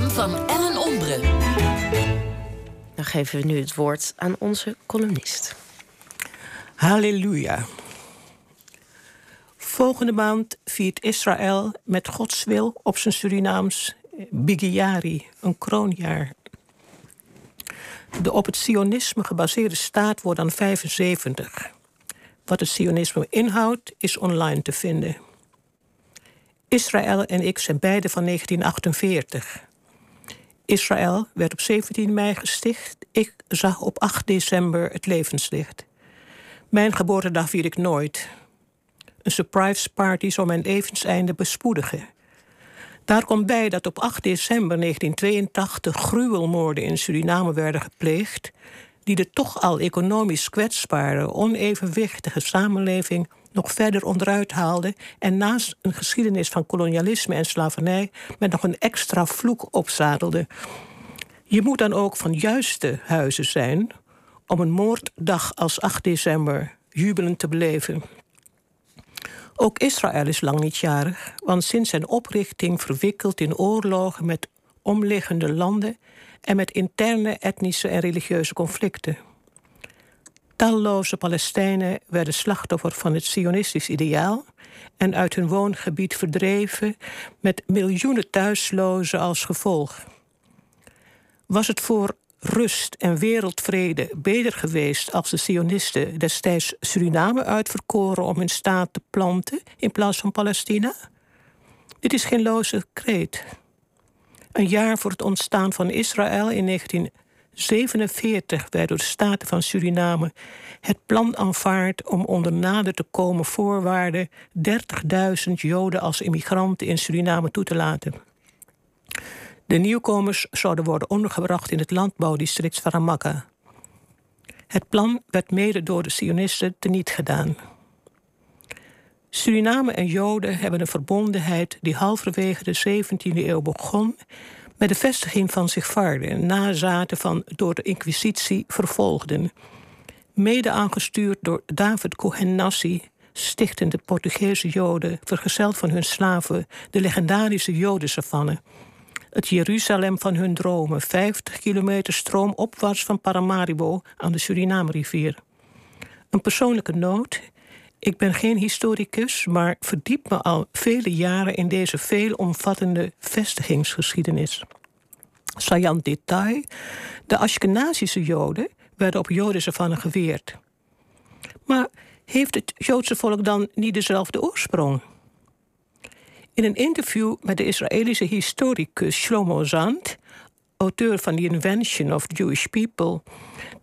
column van Ellen Ombre. Dan geven we nu het woord aan onze columnist. Halleluja. Volgende maand viert Israël met Gods wil op zijn Surinaams Bigiari, een kroonjaar. De op het sionisme gebaseerde staat wordt dan 75. Wat het sionisme inhoudt, is online te vinden. Israël en ik zijn beide van 1948. Israël werd op 17 mei gesticht. Ik zag op 8 december het levenslicht. Mijn geboortedag vier ik nooit. Een surprise party zou mijn levenseinde bespoedigen. Daar komt bij dat op 8 december 1982 gruwelmoorden in Suriname werden gepleegd, die de toch al economisch kwetsbare, onevenwichtige samenleving nog verder onderuit haalden en naast een geschiedenis van kolonialisme en slavernij met nog een extra vloek opzadelde. Je moet dan ook van juiste huizen zijn om een moorddag als 8 december jubelend te beleven. Ook Israël is lang niet jarig, want sinds zijn oprichting verwikkeld in oorlogen met omliggende landen en met interne etnische en religieuze conflicten. Talloze Palestijnen werden slachtoffer van het Sionistisch ideaal en uit hun woongebied verdreven met miljoenen thuislozen als gevolg. Was het voor rust en wereldvrede beter geweest als de Sionisten destijds Suriname uitverkoren om hun staat te planten in plaats van Palestina? Dit is geen loze kreet. Een jaar voor het ontstaan van Israël in 1947 werd door de Staten van Suriname het plan aanvaard om onder nader te komen voorwaarden 30.000 Joden als immigranten in Suriname toe te laten. De nieuwkomers zouden worden ondergebracht in het landbouwdistrict Varamaka. Het plan werd mede door de Sionisten teniet gedaan. Suriname en Joden hebben een verbondenheid die halverwege de 17e eeuw begon met de vestiging van Sigvarden, nazaten van door de Inquisitie vervolgden. Mede aangestuurd door David Cohen Nassi, stichtende Portugese Joden, vergezeld van hun slaven, de legendarische Jodensavanne het Jeruzalem van hun dromen, 50 kilometer stroomopwaarts van Paramaribo aan de Suriname-rivier. Een persoonlijke noot. Ik ben geen historicus, maar verdiep me al vele jaren in deze veelomvattende vestigingsgeschiedenis. Saillant detail: de Ashkenazische Joden werden op Jodensavanne geweerd. Maar heeft het Joodse volk dan niet dezelfde oorsprong? In een interview met de Israëlische historicus Shlomo Zand, auteur van The Invention of Jewish People,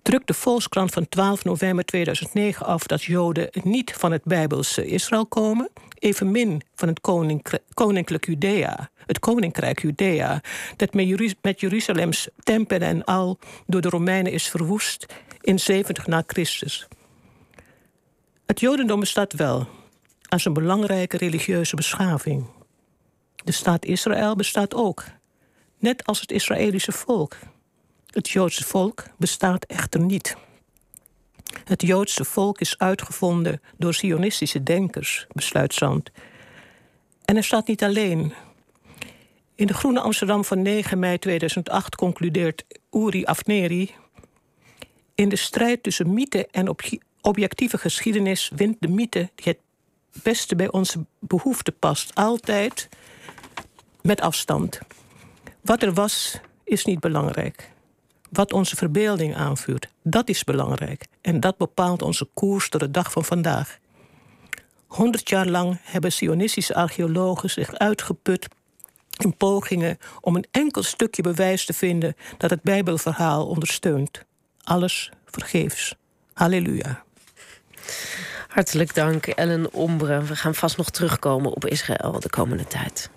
drukt de Volkskrant van 12 november 2009 af dat Joden niet van het Bijbelse Israël komen, evenmin van het Koninklijk Judea, het Koninkrijk Judea, dat met Jeruzalems tempel en al door de Romeinen is verwoest in 70 na Christus. Het Jodendom bestaat wel als een belangrijke religieuze beschaving. De staat Israël bestaat ook, net als het Israëlische volk. Het Joodse volk bestaat echter niet. Het Joodse volk is uitgevonden door Zionistische denkers, besluit Zand. En hij staat niet alleen. In de Groene Amsterdam van 9 mei 2008 concludeert Uri Afneri... In de strijd tussen mythe en objectieve geschiedenis wint de mythe die het beste bij onze behoeften past. Altijd met afstand. Wat er was, is niet belangrijk. Wat onze verbeelding aanvuurt, dat is belangrijk. En dat bepaalt onze koers tot de dag van vandaag. Honderd jaar lang hebben Sionistische archeologen zich uitgeput in pogingen om een enkel stukje bewijs te vinden dat het Bijbelverhaal ondersteunt. Alles vergeefs. Halleluja. Hartelijk dank, Ellen Ombre. We gaan vast nog terugkomen op Israël de komende tijd.